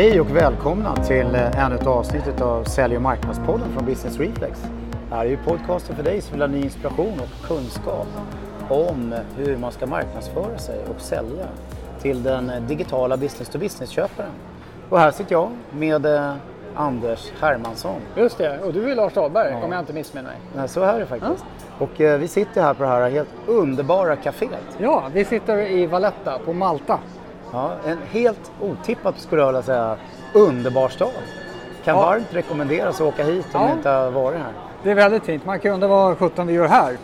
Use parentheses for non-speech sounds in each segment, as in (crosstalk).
Hej och välkomna till eh, ännu ett avsnitt av Sälj och marknadspodden från Business Reflex. Det här är ju podcasten för dig som vill ha ny inspiration och kunskap om hur man ska marknadsföra sig och sälja till den digitala business-to-business-köparen. Och här sitter jag med eh, Anders Hermansson. Just det, och du är Lars Dahlberg om jag inte missminner mig. Nej, Så här är det faktiskt. Och eh, vi sitter här på det här helt underbara kaféet. Ja, vi sitter i Valletta på Malta. Ja, en helt otippat skulle jag vilja säga underbar stad. Kan Ja. varmt rekommenderas att åka hit om Ja. ni inte har varit här. Det är väldigt fint. Man kan undra vad sjutton vi gör här.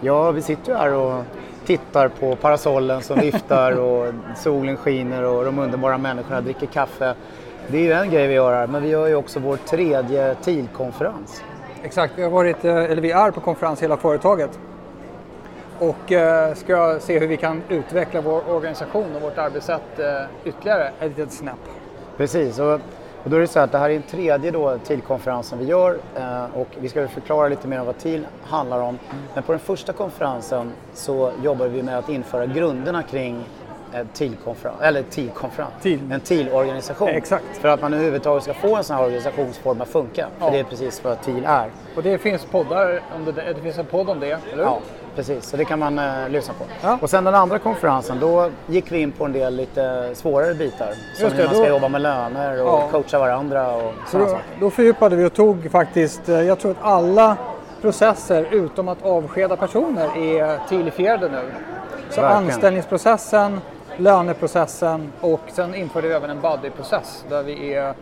Ja, vi sitter ju här och tittar på parasollen som viftar (laughs) och solen skiner och de underbara människorna dricker kaffe. Det är ju en grej vi gör här, men vi gör ju också vår tredje TIL-konferens. Exakt, vi har varit, eh, eller vi är på konferens hela företaget. Och eh, ska se hur vi kan utveckla vår organisation och vårt arbetssätt eh, ytterligare ett litet snäpp. Precis, och, och då är det så att det här är den tredje då TIL-konferensen vi gör eh, och vi ska förklara lite mer om vad TIL handlar om. Men på den första konferensen så jobbar vi med att införa grunderna kring en TIL-konferens, eller TIL-konferens, TIL. en TIL-organisation. Exakt. För att man överhuvudtaget ska få en sån här organisationsform att funka. För Ja. det är precis vad TIL är. Och det finns poddar om det, det finns en podd om det, eller hur? Ja, precis. Så det kan man eh, lyssna på. Ja. Och sen den andra konferensen, då gick vi in på en del lite svårare bitar. Som Just hur det, man ska då- jobba med löner och Ja. coacha varandra och Så då, saker. då fördjupade vi och tog faktiskt, eh, jag tror att alla processer utom att avskeda personer är tillfjärde nu. Så Verkligen. anställningsprocessen, löneprocessen och sen införde vi även en buddyprocess där vi är,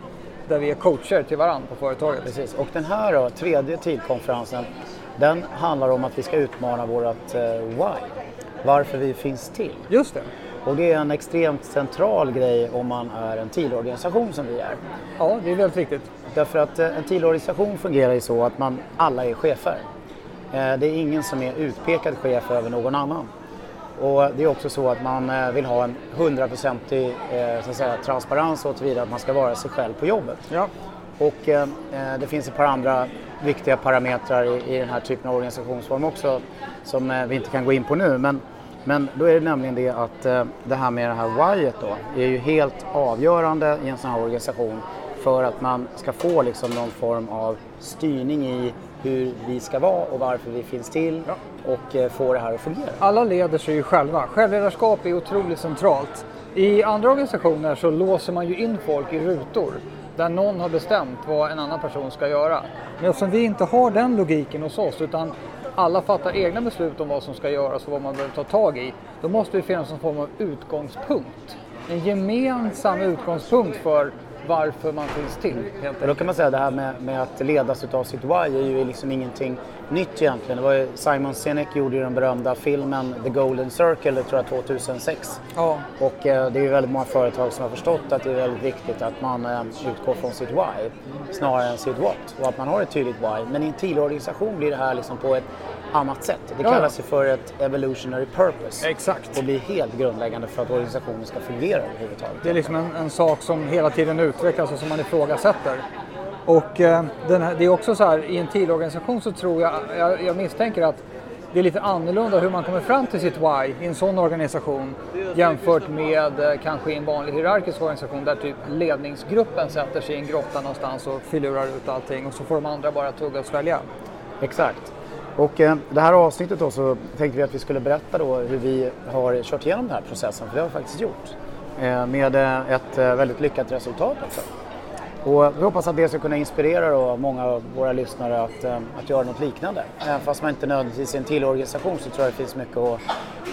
där vi är coacher till varandra på företaget. Precis. Och den här då, tredje TIL-konferensen, den handlar om att vi ska utmana vårt eh, why. Varför vi finns till. Just det. Och det är en extremt central grej om man är en TIL-organisation som vi är. Ja, det är väldigt viktigt. Därför att eh, en TIL-organisation fungerar ju så att man alla är chefer. Eh, Det är ingen som är utpekad chef över någon annan. Och det är också så att man vill ha en hundraprocentig transparens och tillvida att man ska vara sig själv på jobbet. Ja. Och eh, eh, det finns ett par andra viktiga parametrar i, i den här typen av organisationsform också som eh, vi inte kan gå in på nu. Men, men då är det nämligen det att eh, det här med det här whyet då är ju helt avgörande i en sån här organisation för att man ska få liksom någon form av styrning i hur vi ska vara och varför vi finns till Ja. och eh, få det här att fungera. Alla leder sig ju själva. Självledarskap är otroligt centralt. I andra organisationer så låser man ju in folk i rutor där någon har bestämt vad en annan person ska göra. Men eftersom vi inte har den logiken hos oss utan alla fattar egna beslut om vad som ska göras och vad man behöver ta tag i, då måste det finnas någon form av utgångspunkt. En gemensam utgångspunkt för varför man finns till. Helt Och då kan man säga det här med, med att ledas utav sitt why är ju liksom ingenting nytt egentligen. Det var ju Simon Sinek gjorde ju den berömda filmen The Golden Circle, det tror jag 2006. Ja, Och eh, det är ju väldigt många företag som har förstått att det är väldigt viktigt att man eh, utgår från sitt why snarare än sitt what. Och att man har ett tydligt why. Men i en TIL-organisation blir det här liksom på ett annat sätt. Det kallas ju för ett evolutionary purpose. exakt. Och blir helt grundläggande för att organisationen ska fungera överhuvudtaget. Det är liksom en, en sak som hela tiden utvecklas och som man ifrågasätter. Och eh, här, det är också så här, i en TIL-organisation så tror jag, jag, jag misstänker att det är lite annorlunda hur man kommer fram till sitt why i en sån organisation jämfört med eh, kanske i en vanlig hierarkisk organisation där typ ledningsgruppen sätter sig i en grotta någonstans och filurar ut allting och så får de andra bara tugga och svälja. Exakt. Och eh, det här avsnittet då så tänkte vi att vi skulle berätta då hur vi har kört igenom den här processen, för det har vi faktiskt gjort. Eh, med eh, ett eh, väldigt lyckat resultat också. Och vi hoppas att det ska kunna inspirera då många av våra lyssnare att, eh, att göra något liknande. Även fast man inte nödvändigtvis är en till organisation så tror jag det finns mycket att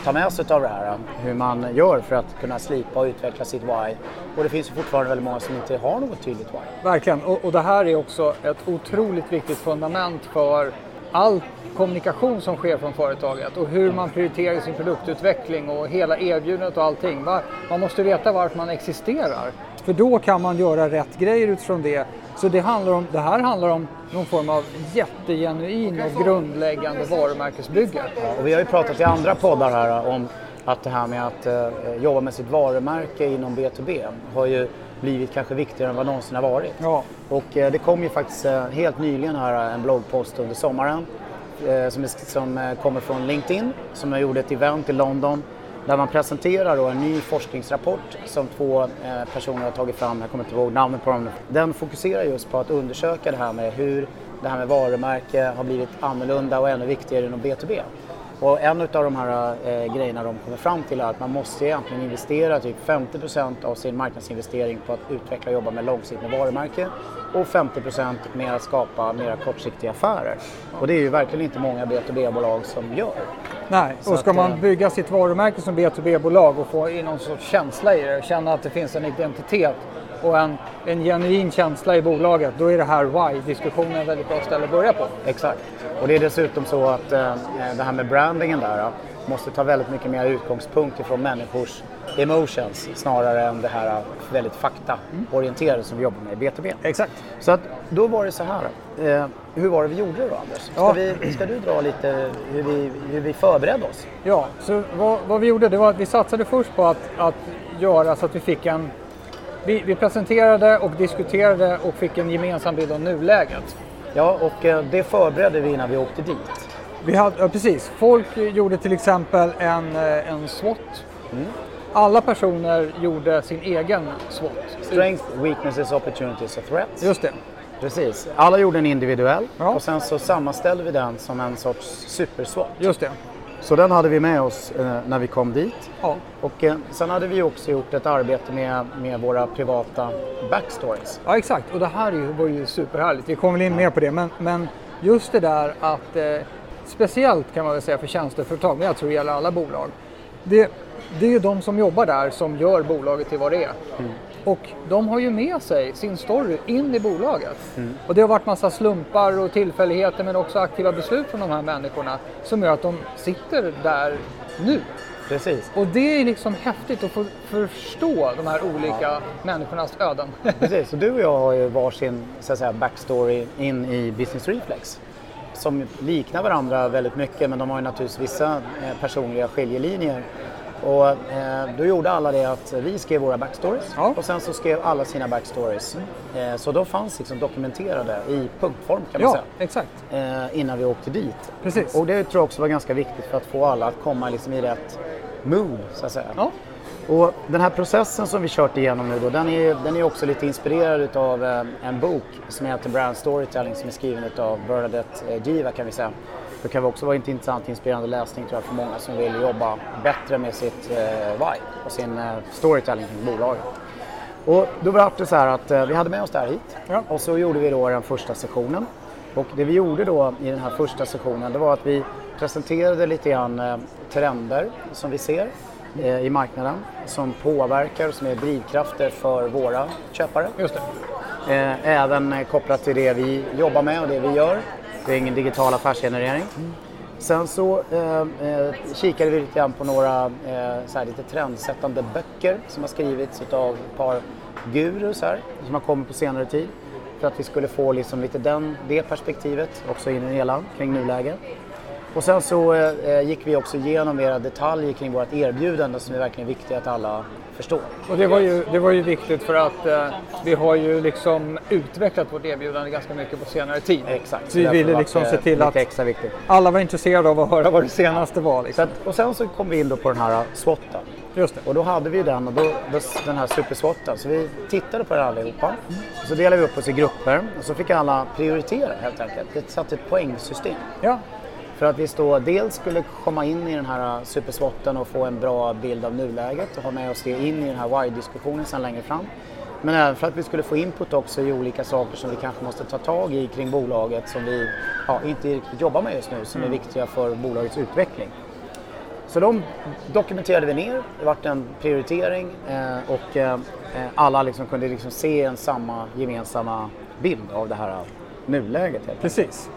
ta med sig av det här. Eh, hur man gör för att kunna slipa och utveckla sitt why. Och det finns ju fortfarande väldigt många som inte har något tydligt why. Verkligen, och, och det här är också ett otroligt viktigt fundament för all kommunikation som sker från företaget och hur man prioriterar sin produktutveckling och hela erbjudandet och allting. Man måste veta varför man existerar. För då kan man göra rätt grejer utifrån det. Så det, handlar om, det här handlar om någon form av jättegenuin och grundläggande varumärkesbygge. Och vi har ju pratat i andra poddar här om att det här med att eh, jobba med sitt varumärke inom B2B har ju blivit kanske viktigare än vad någonsin har varit. Ja. Och eh, det kom ju faktiskt eh, helt nyligen här en bloggpost under sommaren eh, som, är, som eh, kommer från LinkedIn som jag gjorde ett event i London Där man presenterar då en ny forskningsrapport som två eh, personer har tagit fram, jag kommer inte ihåg namnet på dem. Den fokuserar just på att undersöka det här med hur det här med varumärke har blivit annorlunda och ännu viktigare inom B2B. Och en av de här eh, grejerna de kommer fram till är att man måste egentligen investera typ 50% av sin marknadsinvestering på att utveckla och jobba med långsiktigt varumärke och 50 med att skapa mera kortsiktiga affärer. Och det är ju verkligen inte många B2B-bolag som gör. Nej, Så och ska att, man eh, bygga sitt varumärke som B2B-bolag och få in någon sorts känsla i det, känna att det finns en identitet och en, en genuin känsla i bolaget, då är det här why-diskussionen ett väldigt bra ställe att börja på. Exakt. Och det är dessutom så att eh, det här med brandingen där eh, måste ta väldigt mycket mer utgångspunkt ifrån människors emotions snarare än det här väldigt faktaorienterade som vi jobbar med i B2B. Exakt. Så att då var det så här. Eh, hur var det vi gjorde då Anders? Ska, Ja. vi, ska du dra lite hur vi, hur vi förberedde oss? Ja, så vad, vad vi gjorde det var att vi satsade först på att, att göra så att vi fick en... Vi, vi presenterade och diskuterade och fick en gemensam bild av nuläget. Ja, och eh, det förberedde vi innan vi åkte dit. Vi hade, ja, precis. Folk gjorde till exempel en, eh, en SWOT. Alla personer gjorde sin egen SWOT. Strength, weaknesses, opportunities och threats. Just det. Precis. Alla gjorde en individuell Ja. och sen så sammanställde vi den som en sorts super-SWOT. Just det. Så den hade vi med oss eh, när vi kom dit. Ja. Och eh, sen hade vi också gjort ett arbete med, med våra privata backstories. Ja, exakt. Och det här var ju superhärligt. Vi kommer väl in mer på det. Men, men just det där att, eh, speciellt kan man väl säga för tjänsteföretag, men jag tror det gäller alla bolag. Det, det är ju de som jobbar där som gör bolaget till vad det är. Och de har ju med sig sin story in i bolaget. Och det har varit massa slumpar och tillfälligheter men också aktiva beslut från de här människorna som gör att de sitter där nu. Precis. Och det är liksom häftigt att få förstå de här olika människornas öden. (laughs) Precis. Så du och jag har ju varsin så att säga, backstory in i Business Reflex. Som liknar varandra väldigt mycket men de har ju naturligtvis vissa eh, personliga skiljelinjer. Och eh, då gjorde alla det att vi skrev våra backstories Ja. och sen så skrev alla sina backstories. Eh, så de fanns liksom dokumenterade i punktform kan man ja, säga. exakt. eh, innan vi åkte dit. Precis. Och det tror jag också var ganska viktigt för att få alla att komma liksom i rätt mood så att säga. Ja. Och den här processen som vi kört igenom nu då, den är, den är också lite inspirerad av en bok som heter Brand Storytelling som är skriven av Bernadette eh, Giva kan vi säga. Det kan också vara intressant inspirerande läsning tror jag för många som vill jobba bättre med sitt eh, why och sin eh, storytelling kring bolaget. Och då var det så här att eh, vi hade med oss det här hit Ja. och så gjorde vi då den första sessionen. Och det vi gjorde då i den här första sessionen det var att vi presenterade lite grann eh, trender som vi ser eh, i marknaden som påverkar, som är drivkrafter för våra köpare. Just det. Eh, även eh, kopplat till det vi jobbar med och det vi gör. Det ingen digital affärsgenerering. Sen så eh, eh, kikade vi lite grann på några eh, så här, lite trendsättande böcker som har skrivits av ett par gurus här som har kommit på senare tid. För att vi skulle få liksom lite den, det perspektivet också in i det hela kring nuläget. Och sen så eh, eh gick vi också igenom mera detaljer kring vårt erbjudande som är verkligen viktigt att alla förstår. Och det var ju, det var ju viktigt för att eh, vi har ju liksom utvecklat vårt erbjudande ganska mycket på senare tid. Exakt. Så vi ville liksom det se till att extra viktigt. alla var intresserade av att höra vad det senaste var. Liksom. att, och sen så kom vi in då på den här SWOTen. Just det. Och då hade vi den, och då, den här superswotten. Så vi tittade på den allihopa. Och så delade vi upp oss i grupper och så fick alla prioritera helt enkelt. Det satte ett poängsystem. Ja, För att vi då dels skulle komma in i den här superswotten och få en bra bild av nuläget och ha med oss det in i den här why-diskussionen sen längre fram. Men även för att vi skulle få input också i olika saker som vi kanske måste ta tag i kring bolaget som vi ja, inte riktigt jobbar med just nu som är viktiga för bolagets utveckling. Så de dokumenterade vi ner, det vart en prioritering eh, och eh, eh, alla liksom kunde liksom se en samma gemensamma bild av det här nuläget. Helt enkelt. precis.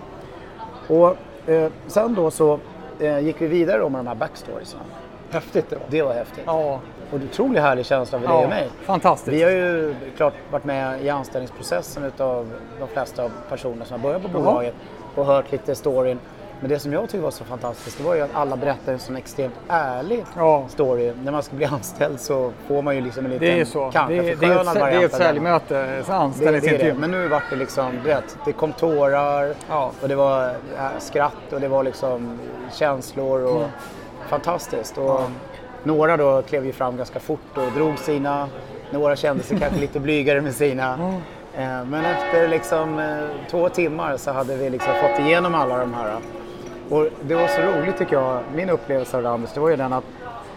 Och eh, sen då så eh, gick vi vidare då med de här backstoriesarna. Häftigt det var. Det var häftigt. Ja, Och en otroligt härlig känsla för dig och mig. fantastiskt. Vi har ju klart varit med i anställningsprocessen utav de flesta av personerna som har börjat på bolaget och hört lite storyn. Men det som jag tycker var så fantastiskt det var ju att alla berättade en sån extremt ärlig Ja. story. När man ska bli anställd så får man ju liksom en liten Det är så. Det kanske är, det är, ett, förskönad det är variant ett säljmöte, Det, det anställningsintervju. det. Men nu vart det liksom, du vet, det kom tårar Ja. och det var äh, skratt och det var liksom känslor och Mm. fantastiskt. Och några då klev ju fram ganska fort och drog sina. Några kände sig kanske lite blygare med sina. Eh, Men efter liksom eh, två timmar så hade vi liksom fått igenom alla de här. Och det var så roligt tycker jag, min upplevelse av det Anders, det var ju den att,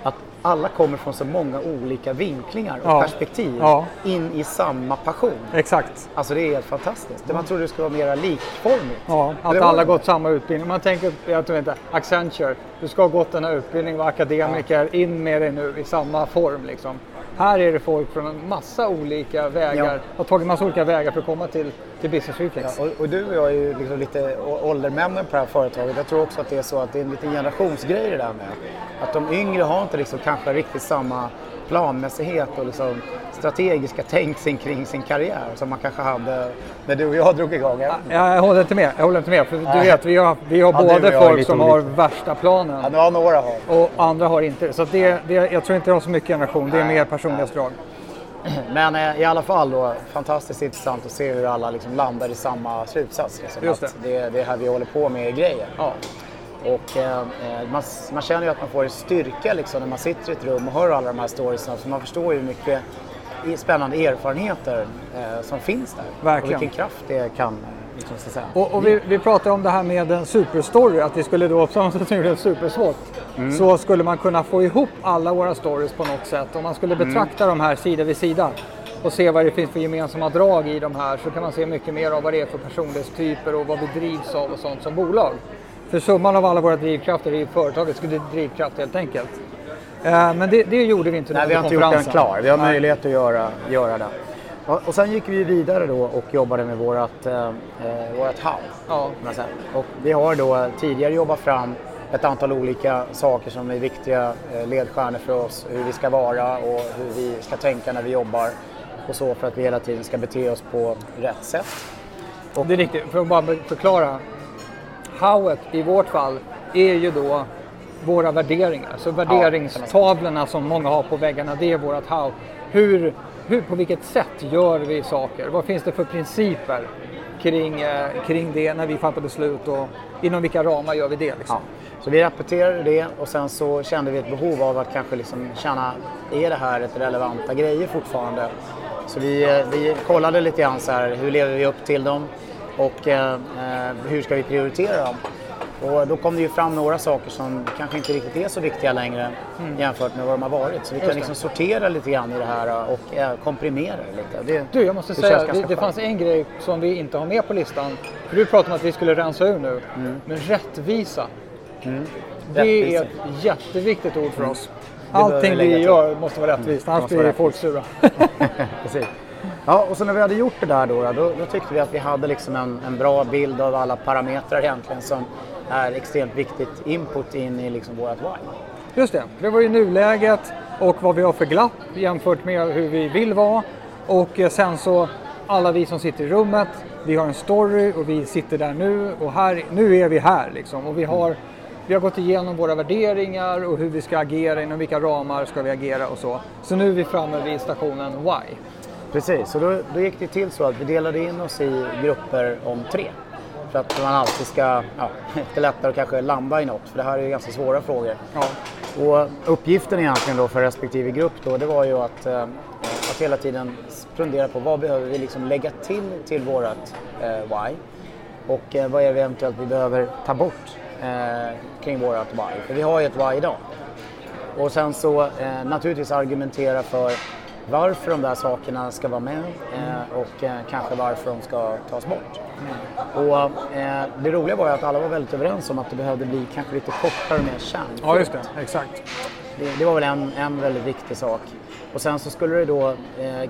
att alla kommer från så många olika vinklingar och Ja. perspektiv Ja. in i samma passion. Exakt. Alltså det är helt fantastiskt. Det Man trodde det skulle vara mer likformigt. Ja, att alla det. gått samma utbildning. Man tänker, jag tror inte, Accenture, du ska ha gått den här utbildningen, vara akademiker, in med dig nu i samma form liksom. Här är det folk från en massa olika vägar, Ja. har tagit massa olika vägar för att komma till, till Business Reflex. Ja, och, och du och jag är ju liksom lite åldermännen på det här företaget. Jag tror också att det är så att det är en liten generationsgrej det där med. Att de yngre har inte liksom kanske riktigt samma planmässighet och liksom strategiska tänk sin, kring sin karriär som man kanske hade när du och jag drog igång. Ja, Jag håller inte med, jag håller inte med. För du vet, vi har, vi har Ja, både är folk som har värsta planen nu har några har. och andra har inte det. Så det, det, jag tror inte det har så mycket generation, det är mer personlighetsdrag. (clears throat) Men eh, i alla fall då, fantastiskt intressant att se hur alla liksom landar i samma slutsats. Liksom, Just det. är det här vi håller på med grejer. Ja. Och eh, eh, man, man känner ju att man får en styrka liksom, när man sitter i ett rum och hör alla de här storiesna. För man förstår ju hur mycket spännande erfarenheter eh, som finns där. Verkligen. Och vilken kraft det kan liksom, så säga. Och, och vi, vi pratade om det här med en superstory, att vi skulle då, (laughs) som vi gjorde en superswot, så skulle man kunna få ihop alla våra stories på något sätt. Om man skulle betrakta de här sida vid sida och se vad det finns för gemensamma drag i de här så kan man se mycket mer av vad det är för personlighetstyper och vad vi drivs av och sånt som bolag. För summan av alla våra drivkrafter i företaget skulle bli drivkraft helt enkelt. Eh, Men det, det gjorde vi inte Nej, vi under har inte gjort den konferensen. klar. Vi har Nej. möjlighet att göra, göra den. Och, och sen gick vi vidare då och jobbade med vårt, eh, eh, vårt hub. Ja. Och vi har då tidigare jobbat fram ett antal olika saker som är viktiga eh, ledstjärnor för oss. Hur vi ska vara och hur vi ska tänka när vi jobbar. Och så för att vi hela tiden ska bete oss på rätt sätt. Det är riktigt, för att bara förklara. Howet i vårt fall är ju då våra värderingar. Så värderingstavlorna som många har på väggarna, det är vårt how. Hur, hur, på vilket sätt gör vi saker? Vad finns det för principer kring, eh, kring det när vi fattar beslut och inom vilka ramar gör vi det? Liksom? Ja. Så vi repeterade det och sen så kände vi ett behov av att kanske liksom känna, är det här ett relevanta grejer fortfarande? Så vi, eh, vi kollade lite grann så här, hur lever vi upp till dem och eh, eh, hur ska vi prioritera dem? Och då kom det ju fram några saker som kanske inte riktigt är så viktiga längre jämfört med vad de har varit. Så vi kan det. liksom sortera lite grann i det här eh, och eh, komprimera det lite. Det, Du, jag måste det säga, det, det fanns en grej som vi inte har med på listan. För du pratade om att vi skulle rensa ur nu. Mm. Men rättvisa. Det Rättvisa. är ett jätteviktigt ord för oss. Allting vi gör måste vara rättvist, annars måste blir folk sura. (laughs) (laughs) Ja, och så när vi hade gjort det där då, då, då tyckte vi att vi hade liksom en, en bra bild av alla parametrar egentligen som är extremt viktigt input in i liksom vårt why. Just det, det var ju nuläget och vad vi har för glapp jämfört med hur vi vill vara. Och eh, sen så alla vi som sitter i rummet, vi har en story och vi sitter där nu och här, nu är vi här liksom. Och vi har, vi har gått igenom våra värderingar och hur vi ska agera, inom vilka ramar ska vi agera och så. Så nu är vi framme vid stationen Why. Precis, och då, då gick det till så att vi delade in oss i grupper om tre. För att man alltid ska, ja, (laughs) det är lättare att kanske landa i något, för det här är ju ganska svåra frågor. Ja. Och uppgiften egentligen då för respektive grupp då, det var ju att, eh, att hela tiden fundera på vad behöver vi liksom lägga till till vårat eh, why och eh, vad är det eventuellt vi behöver ta bort eh, kring vårat why. För vi har ju ett why idag. Och sen så eh, naturligtvis argumentera för varför de där sakerna ska vara med eh, och eh, kanske varför de ska tas bort. Och eh, det roliga var ju att alla var väldigt överens om att det behövde bli kanske lite kortare och mer kärnfullt. ja, just det. Exakt. Det, det var väl en, en väldigt viktig sak. Och sen så skulle det då eh,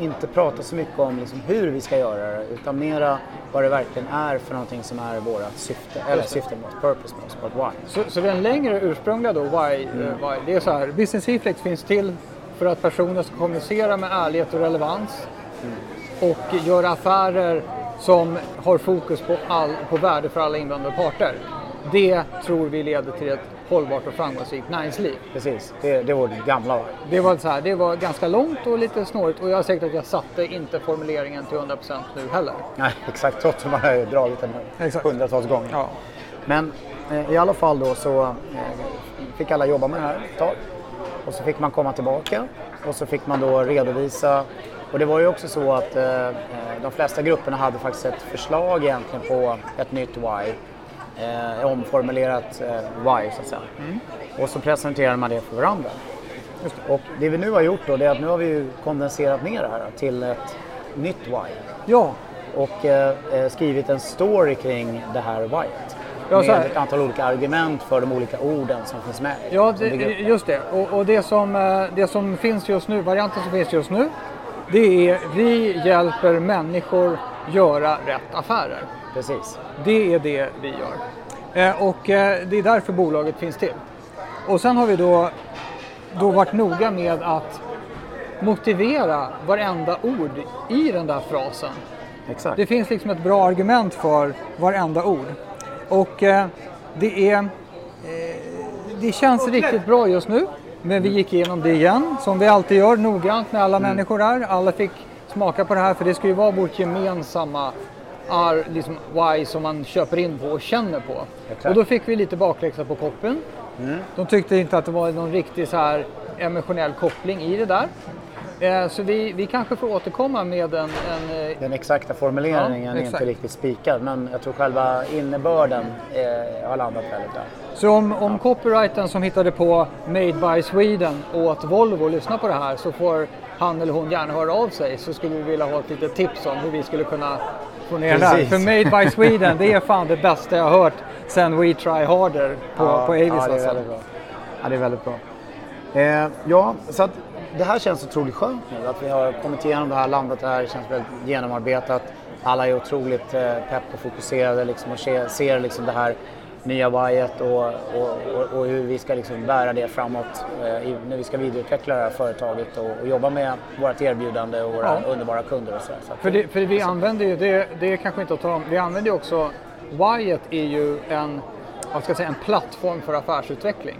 inte prata så mycket om liksom hur vi ska göra det utan mera vad det verkligen är för någonting som är vårt syfte, eller syfte med oss, purpose med oss, vårt why. Så, så den längre ursprungliga då, why, eh, why, det är så här, Business Reflex finns till för att personer ska kommunicera med ärlighet och relevans och göra affärer som har fokus på, all, på värde för alla inblandade parter. Det tror vi leder till ett hållbart och framgångsrikt näringsliv. Precis, det, det är vårt gamla. Det var, så här, det var ganska långt och lite snårigt och jag är säker att jag satte inte formuleringen till 100% nu heller. Nej, exakt, trots att man har dragit den Exakt. hundratals gånger. Ja. Men eh, i alla fall då så eh, fick alla jobba med det här ett tag. Och så fick man komma tillbaka och så fick man då redovisa. Och det var ju också så att eh, de flesta grupperna hade faktiskt ett förslag egentligen på ett nytt why. Eh, omformulerat eh, why så att säga. Mm. Och så presenterade man det för varandra. Det. Och det vi nu har gjort då det är att nu har vi ju kondenserat ner det här till ett nytt why. Ja. Och eh, eh skrivit en story kring det här whyet. Ja, med ett antal olika argument för de olika orden som finns med. Ja, det, just det. Och, och, det, som, eh, det som finns just nu, varianten som finns just nu, det är vi hjälper människor göra rätt affärer. Precis. Det är det vi gör. Eh, och eh, det är därför bolaget finns till. Och sen har vi då, då varit noga med att motivera varenda ord i den där frasen. Exakt. Det finns liksom ett bra argument för varenda ord. Och eh, det är... det känns riktigt bra just nu. Men vi gick igenom det igen, som vi alltid gör, noggrant med alla mm. människor där. Alla fick smaka på det här, för det ska ju vara vårt gemensamma ar, liksom why som man köper in på och känner på. Och då fick vi lite bakläxa på koppen. Mm. De tyckte inte att det var någon riktig så här emotionell koppling i det där. Eh, så vi, vi kanske får återkomma med en... en eh, Den exakta formuleringen ja, är inte riktigt spikad men jag tror själva innebörden eh, har landat väldigt bra. Så om, om ja. copyrighten som hittade på Made by Sweden åt Volvo lyssnar på det här så får han eller hon gärna höra av sig så skulle vi vilja ha ett litet tips om hur vi skulle kunna få ner Precis. det För Made by Sweden det är fan det bästa jag har hört sen We Try Harder på, ja, på Avis. Ja, det är alltså. väldigt bra. Ja, det är väldigt bra. Eh, ja, så att det här känns otroligt skönt nu att vi har kommit igenom det här, landat här, det känns väldigt genomarbetat. Alla är otroligt eh, pepp och fokuserade liksom, och ser liksom det här nya Wyatt och, och, och, och, hur vi ska liksom bära det framåt eh, när vi ska vidareutveckla det här företaget och, och jobba med vårt erbjudande och våra ja. underbara kunder och så. så för, det, för vi använder ju, det, det är kanske inte att ta om, vi använder ju också, Wyatt är ju en, vad ska jag säga, en plattform för affärsutveckling.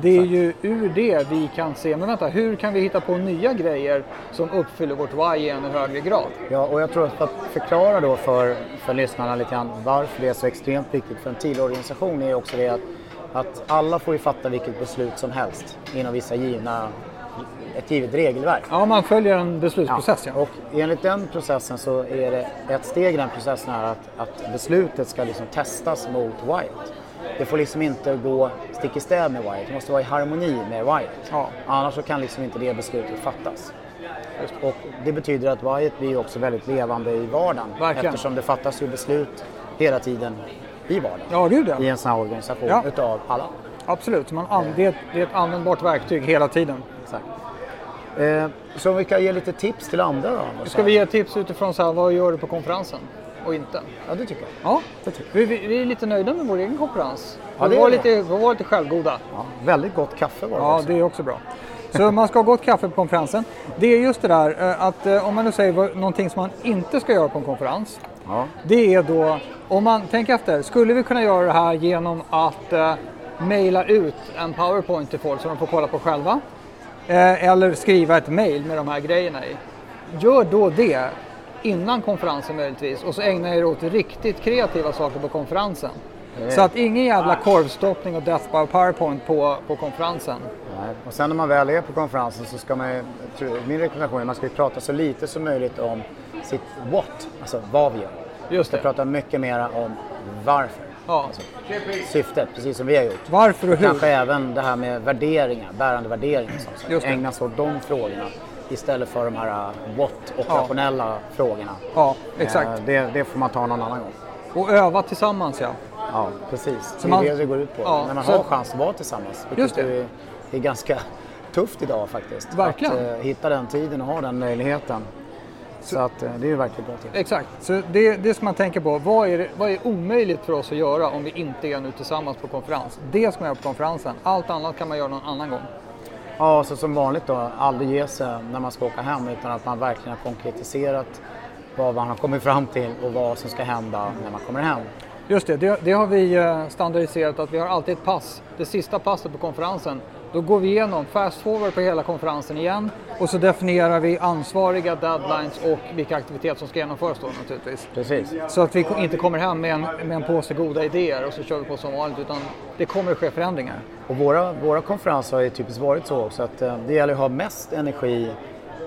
Det är ju ur det vi kan se, men vänta, hur kan vi hitta på nya grejer som uppfyller vårt why i ännu högre grad? Ja, och jag tror att för att förklara då för, för lyssnarna lite grann varför det är så extremt viktigt för en TIL-organisation är också det att, att alla får ju fatta vilket beslut som helst inom vissa givna ett givet regelverk. Ja, man följer en beslutsprocess. Ja. ja. Och enligt den processen så är det ett steg i den processen är att, att beslutet ska liksom testas mot Wyatt. Det får liksom inte gå stick i stäv med Wyatt, det måste vara i harmoni med Wyatt. Ja. Annars så kan liksom inte det beslutet fattas. Och det betyder att Wyatt blir också väldigt levande i vardagen Verkligen. eftersom det fattas ju beslut hela tiden i vardagen. Ja, gud ja. I en sån här organisation ja. utav alla. Absolut, man an- det, är, det är ett användbart verktyg hela tiden. Exakt. Eh, så om vi kan ge lite tips till andra då? Ska vi ge tips utifrån så här, vad gör du på konferensen? Och inte. Ja, det tycker jag. Ja, det tycker jag. Vi, vi, är lite nöjda med vår egen konferens. Ja, vi, var lite, vi var lite självgoda. Ja, väldigt gott kaffe var det Ja, också. det är också bra. Så man ska ha gott kaffe på konferensen. Det är just det där eh, att eh, om man nu säger någonting som man inte ska göra på en konferens. Ja. Det är då, om man tänker efter, skulle vi kunna göra det här genom att eh, mejla ut en powerpoint till folk som de får kolla på själva? Eh, eller skriva ett mejl med de här grejerna i. Gör då det innan konferensen möjligtvis och så ägna er åt riktigt kreativa saker på konferensen. Så att ingen jävla korvstoppning och death by powerpoint på, på konferensen. Nej. Och sen när man väl är på konferensen så ska man min rekommendation är att man ska prata så lite som möjligt om sitt what, alltså vad vi gör. Just det. Man ska prata mycket mer om varför. Ja. Alltså, syftet, precis som vi har gjort. Varför och hur? Kanske även det här med värderingar, bärande värderingar. Ägna sig åt de frågorna istället för de här uh, what-operationella ja. frågorna. Ja, exakt. Eh, det, det, får man ta någon annan gång. Och öva tillsammans ja. Ja, precis. Så det är man, det det går ut på. Ja, När man så, har chans att vara tillsammans. Vilket det. Är, är ganska tufft idag faktiskt. Verkligen. Att uh, hitta den tiden och ha den möjligheten. Så, så att, uh, det är ju verkligen bra tips. Exakt, så det, det ska man tänka på. Vad är, vad är omöjligt för oss att göra om vi inte är nu tillsammans på konferens? Det ska man göra på konferensen. Allt annat kan man göra någon annan gång. Ja, så som vanligt då, aldrig ge sig när man ska åka hem utan att man verkligen har konkretiserat vad man har kommit fram till och vad som ska hända när man kommer hem. Just det, det, det har vi eh, standardiserat att vi har alltid ett pass. Det sista passet på konferensen då går vi igenom fast forward på hela konferensen igen och så definierar vi ansvariga deadlines och vilka aktiviteter som ska genomföras då naturligtvis. Precis. Så att vi inte kommer hem med en, med en påse goda idéer och så kör vi på som vanligt utan det kommer att ske förändringar. Och våra, våra konferenser har ju typiskt varit så också att eh, det gäller att ha mest energi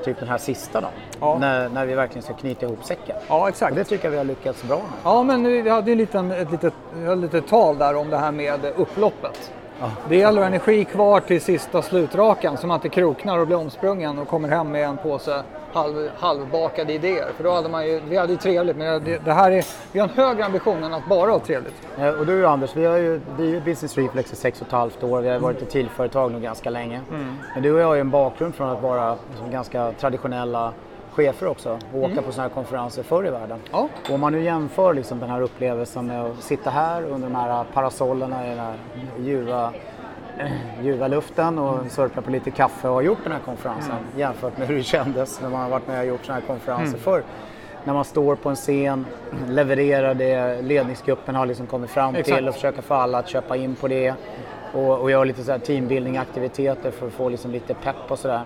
typ den här sista dagen. Ja. När, när vi verkligen ska knyta ihop säcken. Ja, exakt. Och det tycker jag vi har lyckats bra med. Ja, men vi hade ju en liten, ett litet, ett litet tal där om det här med upploppet. Ja. Det gäller energi kvar till sista slutrakan så man inte kroknar och blir omsprungen och kommer hem med en påse halv, halvbakade idéer. För då hade man ju, vi hade ju trevligt, men det, det här är, vi har en högre ambition än att bara ha trevligt. Eh, Och du Anders, vi har ju drivit Business Reflex i sex och ett halvt år. Vi har varit ett TIL-företag nu ganska länge. Men du och jag har ju en bakgrund från att vara liksom ganska traditionella chefer också och åka på sådana här konferenser förr i världen. Ja. Och om man nu jämför liksom den här upplevelsen med att sitta här under de här parasollerna i den här ljuva, (clears throat) ljuva luften och sörpla på lite kaffe och ha gjort den här konferensen jämfört med hur det kändes när man har varit med och gjort sådana här konferenser förr. När man står på en scen, levererar det ledningsgruppen har liksom kommit fram Exakt. till och försöker få alla att köpa in på det. Och, och göra lite så här teambuilding-aktiviteter för att få liksom lite pepp och sådär.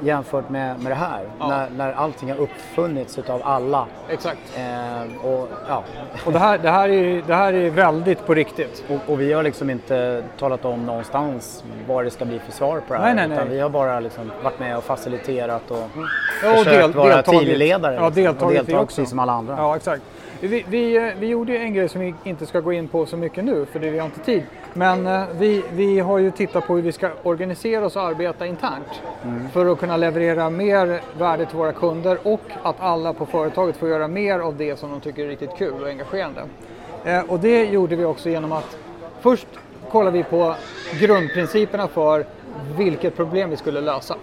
Jämfört med, med det här, Ja. när, när allting har uppfunnits utav alla. Exakt. Eh, och, ja. Och det här, det här, är, det här är väldigt på riktigt. och, och vi har liksom inte talat om någonstans vad det ska bli för svar på det här. Nej, nej, nej. Utan vi har bara liksom varit med och faciliterat och Ja, och försökt del- vara deltagit. teamledare. Ja, liksom, deltagit och vi deltagit precis som alla andra. Ja, exakt. Vi, vi, eh, vi gjorde ju en grej som vi inte ska gå in på så mycket nu, för det vi har inte tid. Men eh, vi, vi har ju tittat på hur vi ska organisera oss och arbeta internt för att kunna leverera mer värde till våra kunder och att alla på företaget får göra mer av det som de tycker är riktigt kul och engagerande. Eh, Och det gjorde vi också genom att först kollar vi på grundprinciperna för vilket problem vi skulle lösa.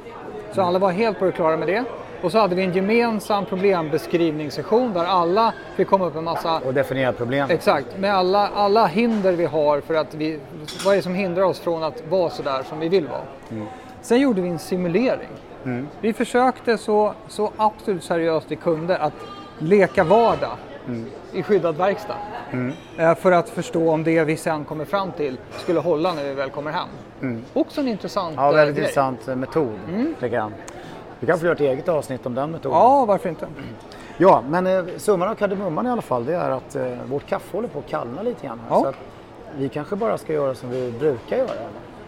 Så alla var helt på det klara med det. Och så hade vi en gemensam problembeskrivningssession där alla fick komma upp med massa Och definiera problem. Exakt, med alla, alla hinder vi har för att vi, vad är det som hindrar oss från att vara så där som vi vill vara. Sen gjorde vi en simulering. Vi försökte så, så absolut seriöst vi kunde att leka vardag i skyddad verkstad. Eh, För att förstå om det vi sen kommer fram till skulle hålla när vi väl kommer hem. Också en intressant Ja, eh, väldigt grej. intressant eh, metod, tycker jag. Vi kan få göra ett eget avsnitt om den metoden. Ja, varför inte? Ja, men eh, summan av kardemumman i alla fall, det är att eh, vårt kaffe håller på att kallna lite grann. här. Ja. Så vi kanske bara ska göra som vi brukar göra.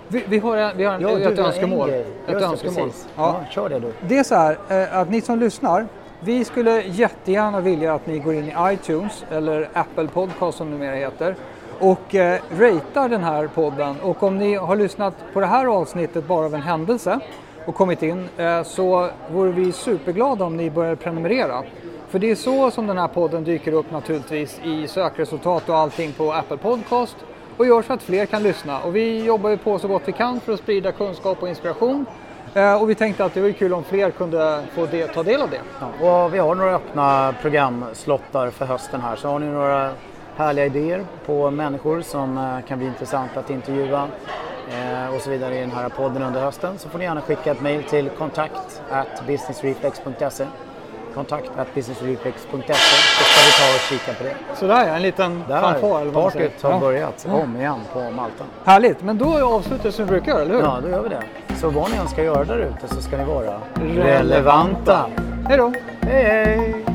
Vi, vi har, vi har en, Ja, ett du önskemål. Ett det, önskemål. precis. Ja. kör det du. Det är så här eh, att ni som lyssnar, vi skulle jättegärna vilja att ni går in i iTunes eller Apple Podcast som numera heter och eh, ratear den här podden och om ni har lyssnat på det här avsnittet bara av en händelse och kommit in eh, så vore vi superglada om ni börjar prenumerera. För det är så som den här podden dyker upp naturligtvis i sökresultat och allting på Apple Podcast och gör så att fler kan lyssna. Och vi jobbar ju på så gott vi kan för att sprida kunskap och inspiration. Eh, och vi tänkte att det vore kul om fler kunde få det, ta del av det. Ja, och vi har några öppna programslottar för hösten här. Så har ni några härliga idéer på människor som eh, kan bli intressanta att intervjua och så vidare i den här podden under hösten så får ni gärna skicka ett mejl till kontakt businessreflex.se kontakt businessreflex.se så ska vi ta och kika på det. Sådär ja, en liten Där, fanfar säger. partyt har Ja. börjat om igen på Malta. Härligt, men då avslutar vi som vi brukar eller hur? Ja, då gör vi det. Så vad ni än ska göra där ute så ska ni vara Relevanta. relevanta. Hej då! Hej hej!